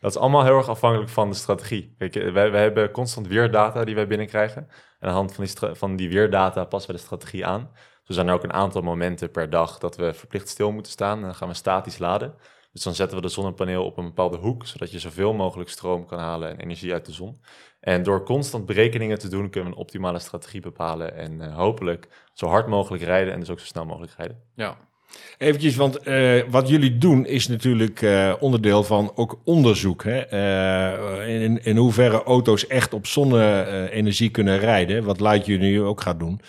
Dat is allemaal heel erg afhankelijk van de strategie. Kijk, wij, hebben constant weerdata die wij binnenkrijgen. En aan de hand van die, van die weerdata passen we de strategie aan. Zo zijn er ook een aantal momenten per dag dat we verplicht stil moeten staan. En dan gaan we statisch laden. Dus dan zetten we de zonnepaneel op een bepaalde hoek, zodat je zoveel mogelijk stroom kan halen en energie uit de zon. En door constant berekeningen te doen, kunnen we een optimale strategie bepalen. En eh, hopelijk zo hard mogelijk rijden en dus ook zo snel mogelijk rijden. ja. Eventjes, want eh, wat jullie doen is natuurlijk eh, onderdeel van ook onderzoek. Hè? Eh, in, in hoeverre auto's echt op zonne-energie kunnen rijden. Wat Light nu ook gaat doen.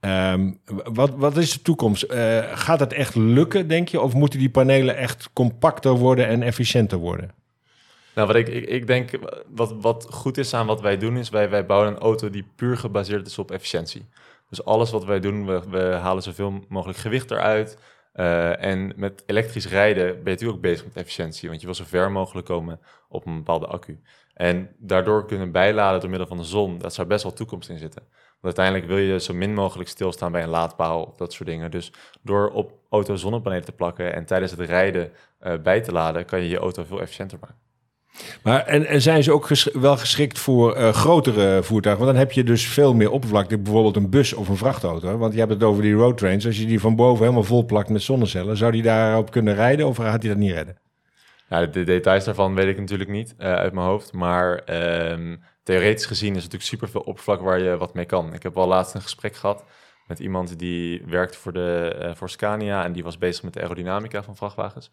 Ehm, wat, wat is de toekomst? Gaat het echt lukken, denk je? Of moeten die panelen echt compacter worden en efficiënter worden? Nou, wat ik, ik, ik denk, wat, wat goed is aan wat wij doen, is wij, wij bouwen een auto die puur gebaseerd is op efficiëntie. Dus alles wat wij doen, we, we halen zoveel mogelijk gewicht eruit. Eh, en met elektrisch rijden ben je natuurlijk ook bezig met efficiëntie, want je wil zo ver mogelijk komen op een bepaalde accu. En daardoor kunnen bijladen door middel van de zon, dat zou best wel toekomst in zitten. Want uiteindelijk wil je zo min mogelijk stilstaan bij een laadpaal of dat soort dingen. Dus door op auto zonnepanelen te plakken en tijdens het rijden eh, bij te laden, kan je je auto veel efficiënter maken. Maar, en, en zijn ze ook wel geschikt voor eh, grotere voertuigen? Want dan heb je dus veel meer oppervlakte, bijvoorbeeld een bus of een vrachtauto. Want je hebt het over die roadtrains. Als je die van boven helemaal vol plakt met zonnecellen, zou die daarop kunnen rijden of gaat hij dat niet redden? Ja, de details daarvan weet ik natuurlijk niet eh, uit mijn hoofd. Maar ehm, theoretisch gezien is er natuurlijk super veel oppervlak waar je wat mee kan. Ik heb al laatst een gesprek gehad met iemand die werkt voor, de, eh, voor Scania en die was bezig met de aerodynamica van vrachtwagens.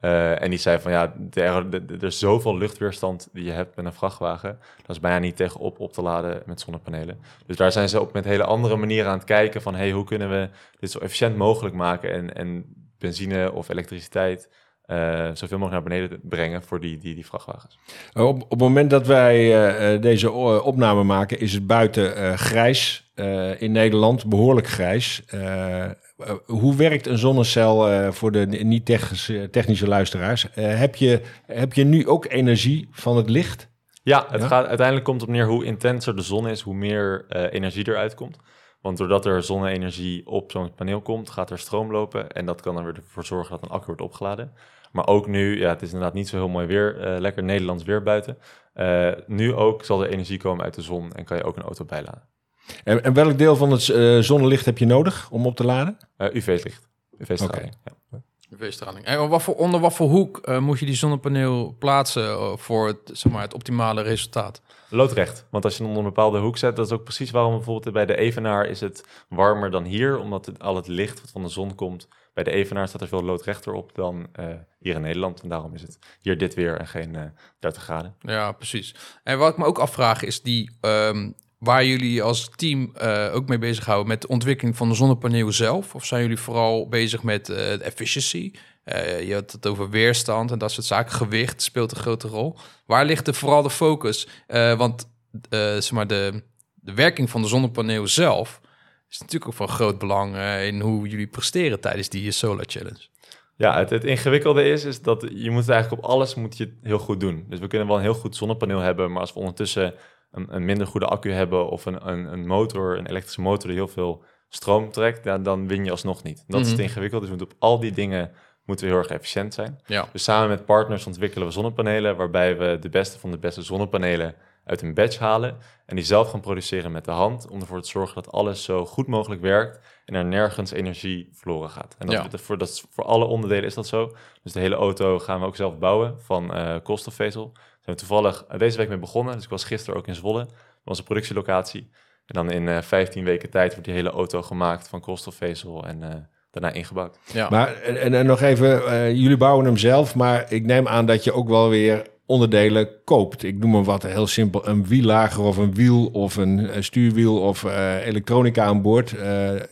Eh, en die zei van ja, er is zoveel luchtweerstand die je hebt met een vrachtwagen. Dat is bijna niet tegenop op te laden met zonnepanelen. Dus daar zijn ze op met hele andere manieren aan het kijken van hey, hoe kunnen we dit zo efficiënt mogelijk maken en, en benzine of elektriciteit eh, zoveel mogelijk naar beneden brengen voor die, die, die vrachtwagens. Uh, Op, op het moment dat wij eh, eh, deze opname maken, is het buiten eh, grijs eh, in Nederland, behoorlijk grijs. Eh, eh, hoe werkt een zonnecel eh, voor de niet-technische technische luisteraars? Eh, heb, je, heb je nu ook energie van het licht? Ja, het Ja? gaat uiteindelijk komt het op neer hoe intenser de zon is, hoe meer eh, energie eruit komt. Want doordat er zonne-energie op zo'n paneel komt, gaat er stroom lopen. En dat kan er weer ervoor zorgen dat een accu wordt opgeladen. Maar ook nu, ja, het is inderdaad niet zo heel mooi weer, eh, lekker Nederlands weer buiten. Eh, nu ook zal er energie komen uit de zon en kan je ook een auto bijladen. En, en welk deel van het eh, zonnelicht heb je nodig om op te laden? Eh UV-licht, UV-straling. Ja. UV-straling. En wat voor, onder wat voor hoek eh, moet je die zonnepaneel plaatsen voor het, zeg maar, het optimale resultaat? Loodrecht, want als je hem onder een bepaalde hoek zet, dat is ook precies waarom bijvoorbeeld bij de Evenaar is het warmer dan hier, omdat het, al het licht wat van de zon komt, bij de Evenaar staat er veel loodrechter op dan eh, hier in Nederland. En daarom is het hier dit weer en geen eh 30 graden. Ja, precies. En wat ik me ook afvraag is die, ehm, waar jullie als team eh, ook mee bezighouden met de ontwikkeling van de zonnepaneel zelf? Of zijn jullie vooral bezig met eh, de efficiency? Eh, je had het over weerstand en dat soort zaken. Gewicht speelt een grote rol. Waar ligt er vooral de focus? Eh, want eh, zeg maar de, de werking van de zonnepaneel zelf is natuurlijk ook van groot belang eh, in hoe jullie presteren tijdens die Solar Challenge. Ja, het, het ingewikkelde is, is dat je moet eigenlijk op alles moet je heel goed doen. Dus we kunnen wel een heel goed zonnepaneel hebben, maar als we ondertussen een, een minder goede accu hebben of een, een, een motor, een elektrische motor die heel veel stroom trekt, ja, dan win je alsnog niet. Dat is Mhm. het ingewikkeld. Dus we moeten op al die dingen moeten we heel erg efficiënt zijn. Ja. Dus samen met partners ontwikkelen we zonnepanelen, waarbij we de beste van de beste zonnepanelen uit een batch halen en die zelf gaan produceren met de hand, om ervoor te zorgen dat alles zo goed mogelijk werkt en er nergens energie verloren gaat. En dat, Ja. voor, dat is, voor alle onderdelen is dat zo. Dus de hele auto gaan we ook zelf bouwen van eh koolstofvezel. Zijn we toevallig eh, deze week mee begonnen. Dus ik was gisteren ook in Zwolle, bij onze productielocatie. En dan in eh 15 weken tijd wordt die hele auto gemaakt van koolstofvezel en eh, daarna ingebouwd. Ja. Maar en, en- nog even, eh, jullie bouwen hem zelf, maar ik neem aan dat je ook wel weer onderdelen koopt. Ik noem maar wat, heel simpel, een wiellager of een wiel of een eh, stuurwiel of eh, elektronica aan boord. Eh, eh,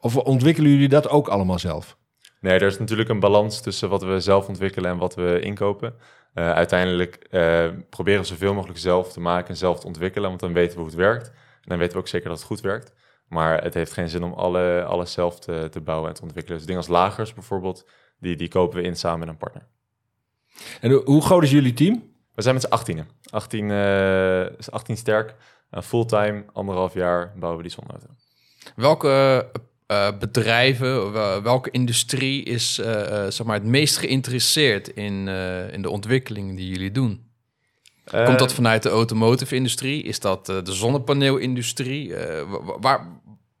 of ontwikkelen jullie dat ook allemaal zelf? Nee, er is natuurlijk een balans tussen wat we zelf ontwikkelen en wat we inkopen. Eh, uiteindelijk eh, proberen we zoveel mogelijk zelf te maken en zelf te ontwikkelen, want dan weten we hoe het werkt. En dan weten we ook zeker dat het goed werkt. Maar het heeft geen zin om alle, alles zelf te, te bouwen en te ontwikkelen. Dus dingen als lagers bijvoorbeeld, die, die kopen we in samen met een partner. En hoe- groot is jullie team? We zijn met z'n 18. 18, eh, is 18 sterk, Eh, fulltime, anderhalf jaar bouwen we die zonneauto. Welke eh, bedrijven, wel- welke industrie is eh, eh, zeg maar het meest geïnteresseerd in, in de ontwikkeling die jullie doen? Komt dat vanuit de automotive industrie? Is dat de zonnepaneelindustrie? Wa- wa- waar,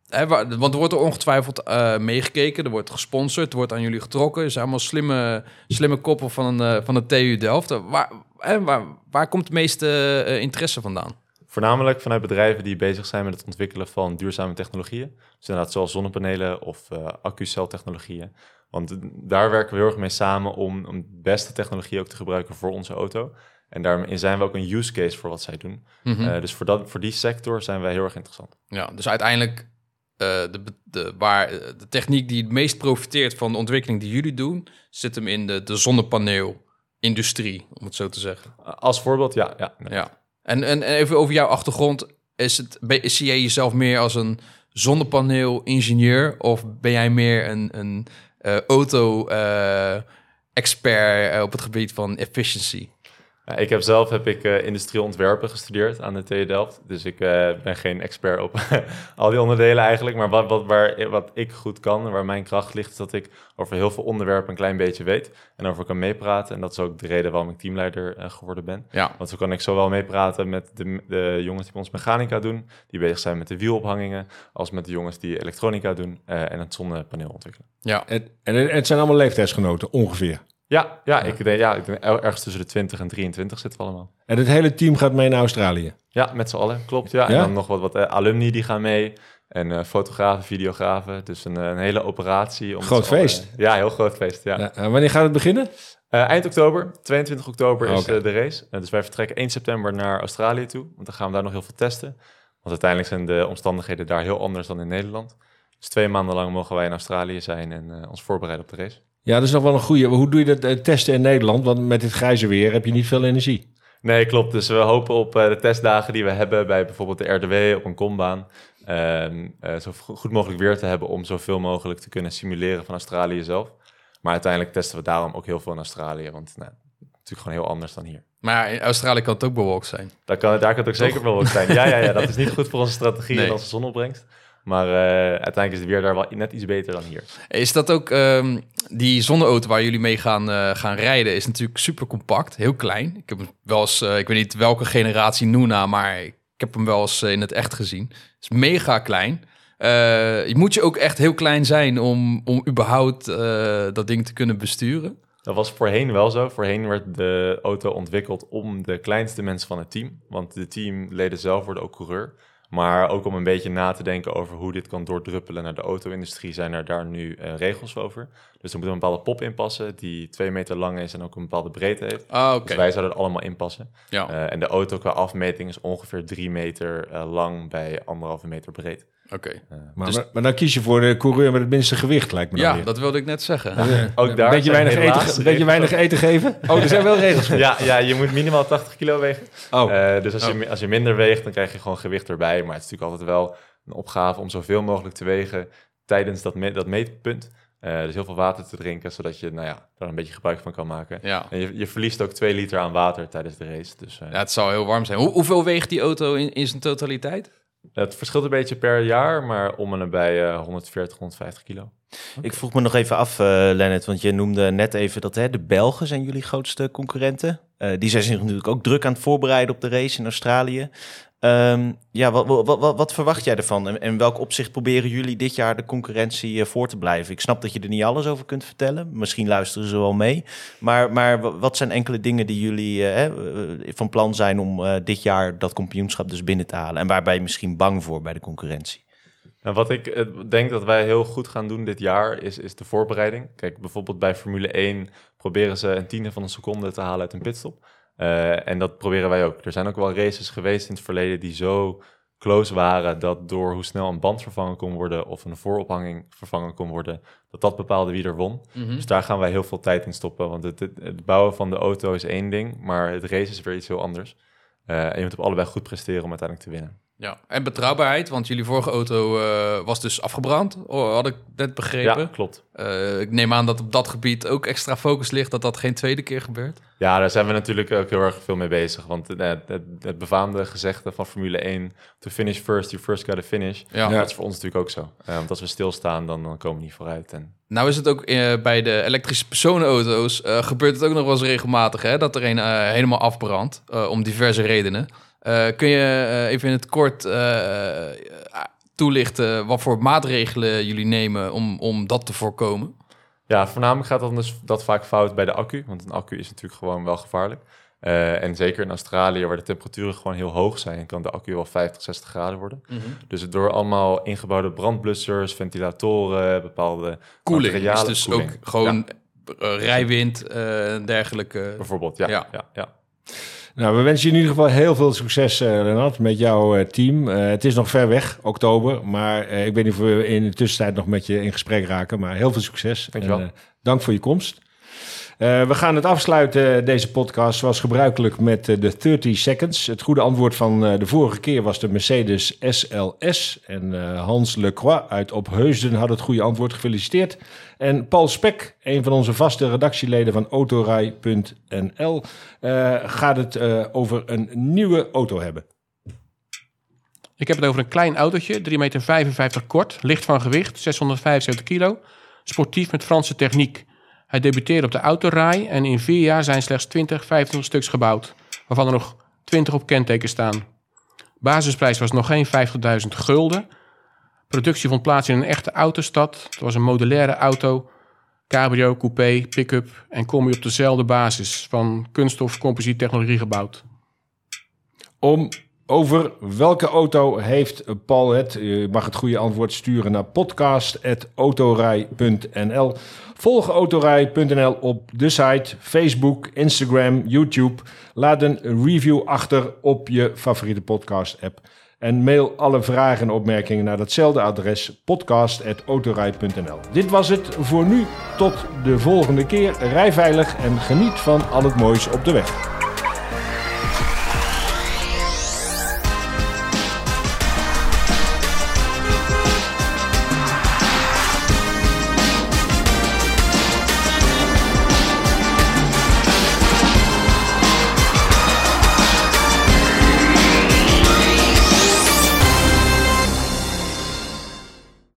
hè, waar- want er wordt er ongetwijfeld meegekeken, er wordt gesponsord, er wordt aan jullie getrokken. Er zijn allemaal slimme, slimme koppen van, van de TU Delft. Waar, hè, waar, waar komt het meeste interesse vandaan? Voornamelijk vanuit bedrijven die bezig zijn met het ontwikkelen van duurzame technologieën. Dus inderdaad zoals zonnepanelen of uh, accuceltechnologieën. Want daar werken we heel erg mee samen om, om de beste technologie ook te gebruiken voor onze auto. En daarin zijn we ook een use case voor wat zij doen. Mhm. Uh, dus voor, dat, voor die sector zijn wij heel erg interessant. Ja, dus uiteindelijk uh, de, de, waar, de techniek die het meest profiteert van de ontwikkeling die jullie doen, zit hem in de, de zonnepaneel-industrie, om het zo te zeggen. Als voorbeeld, ja. ja, nee. ja. En, en even over jouw achtergrond. Is het, ben, zie jij jezelf meer als een zonnepaneel-ingenieur of ben jij meer een, een uh, auto-expert op het gebied van efficiency? Ja, ik heb zelf heb ik uh, industrieel ontwerpen gestudeerd aan de TU Delft. Dus ik uh, ben geen expert op al die onderdelen eigenlijk. Maar wat, wat, waar, wat ik goed kan en waar mijn kracht ligt... is dat ik over heel veel onderwerpen een klein beetje weet... en over kan meepraten. En dat is ook de reden waarom ik teamleider uh, geworden ben. Ja. Want zo kan ik zowel meepraten met de, de jongens die ons mechanica doen... die bezig zijn met de wielophangingen... als met de jongens die elektronica doen en het zonnepaneel ontwikkelen. Ja. En, en het zijn allemaal leeftijdsgenoten, ongeveer. Ja, ja, Ik, denk, ja ik denk ergens tussen de 20 en 23 zitten we allemaal. En het hele team gaat mee naar Australië? Ja, met z'n allen, klopt. Ja. En dan nog wat, wat uh, alumni die gaan mee. En uh, fotografen, videografen. Dus een, een hele operatie. Om groot feest. Allen, ja, heel groot feest, ja. ja. wanneer gaat het beginnen? Uh, eind oktober, 22 oktober is Okay. de race. dus wij vertrekken 1 september naar Australië toe. Want dan gaan we daar nog heel veel testen. Want uiteindelijk zijn de omstandigheden daar heel anders dan in Nederland. Dus twee maanden lang mogen wij in Australië zijn en ons voorbereiden op de race. Ja, dat is nog wel een goede. Hoe doe je dat uh, testen in Nederland? Want met dit grijze weer heb je niet veel energie. Nee, klopt. Dus we hopen op uh, de testdagen die we hebben bij bijvoorbeeld de RDW op een kombaan. Uh, zo goed mogelijk weer te hebben om zoveel mogelijk te kunnen simuleren van Australië zelf. Maar uiteindelijk testen we daarom ook heel veel in Australië. Want nou, natuurlijk gewoon heel anders dan hier. Maar in Australië kan het ook bewolkt zijn. Daar kan, daar kan het ook zeker bewolkt zijn. Ja, ja, ja, dat is niet goed voor onze strategie Nee. en onze zonopbrengst. Maar uh, uiteindelijk is het weer daar wel net iets beter dan hier. Is dat ook um, die zonneauto waar jullie mee gaan, uh, gaan rijden? Is natuurlijk super compact, heel klein. Ik heb hem wel eens, uh, ik weet niet welke generatie Nuna, maar ik heb hem wel eens in het echt gezien. Het is mega klein. je moet je ook echt heel klein zijn om, om überhaupt dat ding te kunnen besturen. Dat was voorheen wel zo. Voorheen werd de auto ontwikkeld om de kleinste mensen van het team. Want de teamleden zelf worden ook coureur. Maar ook om een beetje na te denken over hoe dit kan doordruppelen naar de auto-industrie, zijn er daar nu uh, regels over. Dus er moet een bepaalde pop inpassen die twee meter lang is en ook een bepaalde breedte heeft. Ah. Dus wij zouden het allemaal inpassen. Ja. Uh, en de auto qua afmeting is ongeveer drie meter uh, lang bij anderhalve meter breed. Oké. Maar, Dus- maar, maar dan kies je voor de coureur met het minste gewicht, lijkt me dan Ja, weer. dat wilde ik net zeggen. Ook daar een beetje weinig, eten, beetje weinig eten geven? Oh, er zijn wel regels voor. Ja, ja, je moet minimaal 80 kilo wegen. Oh, Uh, dus als, je, als je minder weegt, dan krijg je gewoon gewicht erbij. Maar het is natuurlijk altijd wel een opgave om zoveel mogelijk te wegen tijdens dat, me dat meetpunt. Uh, dus heel veel water te drinken, zodat je nou ja, daar een beetje gebruik van kan maken. Ja. En je, je verliest ook 2 liter aan water tijdens de race. Dus uh, ja, het zal heel warm zijn. Hoe, hoeveel weegt die auto in, in zijn totaliteit? Het verschilt een beetje per jaar, maar om en uh, 140, 150 kilo. Ik vroeg me nog even af, uh, Lennart, want je noemde net even dat hè, de Belgen zijn jullie grootste concurrenten. Uh, die zijn zich natuurlijk ook druk aan het voorbereiden op de race in Australië. Um, ja, wat, wat, wat, wat, verwacht jij ervan? En in welk opzicht proberen jullie dit jaar de concurrentie uh, voor te blijven? Ik snap dat je er niet alles over kunt vertellen. Misschien luisteren ze wel mee. Maar, maar wat zijn enkele dingen die jullie uh, van plan zijn om dit jaar dat kampioenschap dus binnen te halen? En waar ben je misschien bang voor bij de concurrentie? Nou, wat ik denk dat wij heel goed gaan doen dit jaar is, is de voorbereiding. Kijk, bijvoorbeeld bij Formule 1 proberen ze een tiende van een seconde te halen uit een pitstop. Uh, en dat proberen wij ook. Er zijn ook wel races geweest in het verleden die zo close waren dat door hoe snel een band vervangen kon worden of een voorophanging vervangen kon worden, dat dat bepaalde wie er won. Mhm. Dus daar gaan wij heel veel tijd in stoppen. Want het, het, het bouwen van de auto is één ding, maar het race is weer iets heel anders. Uh, en je moet op allebei goed presteren om uiteindelijk te winnen. Ja, en betrouwbaarheid, want jullie vorige auto uh, was dus afgebrand, had ik net begrepen. Ja, klopt. Uh, ik neem aan dat op dat gebied ook extra focus ligt, dat dat geen tweede keer gebeurt. Ja, daar zijn we natuurlijk ook heel erg veel mee bezig. Want het, het, het befaamde gezegde van Formule 1, to finish first, you first gotta finish. Ja. Dat is voor ons natuurlijk ook zo. Uh, want als we stilstaan, dan, dan komen we niet vooruit. En... Nou is het ook uh, bij de elektrische personenauto's, uh, gebeurt het ook nog wel eens regelmatig, hè, dat er een uh, helemaal afbrandt, om diverse redenen. Uh, kun je uh, even in het kort uh, toelichten wat voor maatregelen jullie nemen om, om dat te voorkomen? Ja, voornamelijk gaat dan dus dat vaak fout bij de accu, want een accu is natuurlijk gewoon wel gevaarlijk. Eh, en zeker in Australië, waar de temperaturen gewoon heel hoog zijn, kan de accu wel 50, 60 graden worden. Dus door allemaal ingebouwde brandblussers, ventilatoren, bepaalde Koeling is dus ook gewoon Ja, eh, rijwind eh, en dergelijke. bijvoorbeeld, ja. Ja. ja. ja, Nou, we wensen je in ieder geval heel veel succes, eh Renat, met jouw eh, team. Eh, het is nog ver weg, oktober, maar ik weet niet of we in de tussentijd nog met je in gesprek raken. Maar heel veel succes. Dankjewel. En, eh, dank voor je komst. Eh, we gaan het afsluiten, deze podcast, zoals gebruikelijk met eh, de 30 seconds. Het goede antwoord van eh, de vorige keer was de Mercedes SLS. En Hans Lecroix uit Opheusden had het goede antwoord. Gefeliciteerd. En Paul Spek, een van onze vaste redactieleden van autorij.nl, gaat het over een nieuwe auto hebben. Ik heb het over een klein autootje, 3,55 meter kort, licht van gewicht, 675 kilo, sportief met Franse techniek. Hij debuteerde op de autorij en in vier jaar zijn slechts 20, 25 stuks gebouwd, waarvan er nog 20 op kenteken staan. Basisprijs was nog geen 50.000 gulden. Productie vond plaats in een echte autostad. Het was een modulaire auto, cabrio, coupé, pick-up en combi op dezelfde basis van kunststof composiettechnologie gebouwd. Om over welke auto heeft Paul het? Je mag het goede antwoord sturen naar podcast.autorij.nl. Volg autorij.nl op de site, Facebook, Instagram, YouTube. Laat een review achter op je favoriete podcast-app. En mail alle vragen en opmerkingen naar datzelfde adres, podcast.autorij.nl. Dit was het voor nu. Tot de volgende keer. Rij veilig en geniet van al het moois op de weg.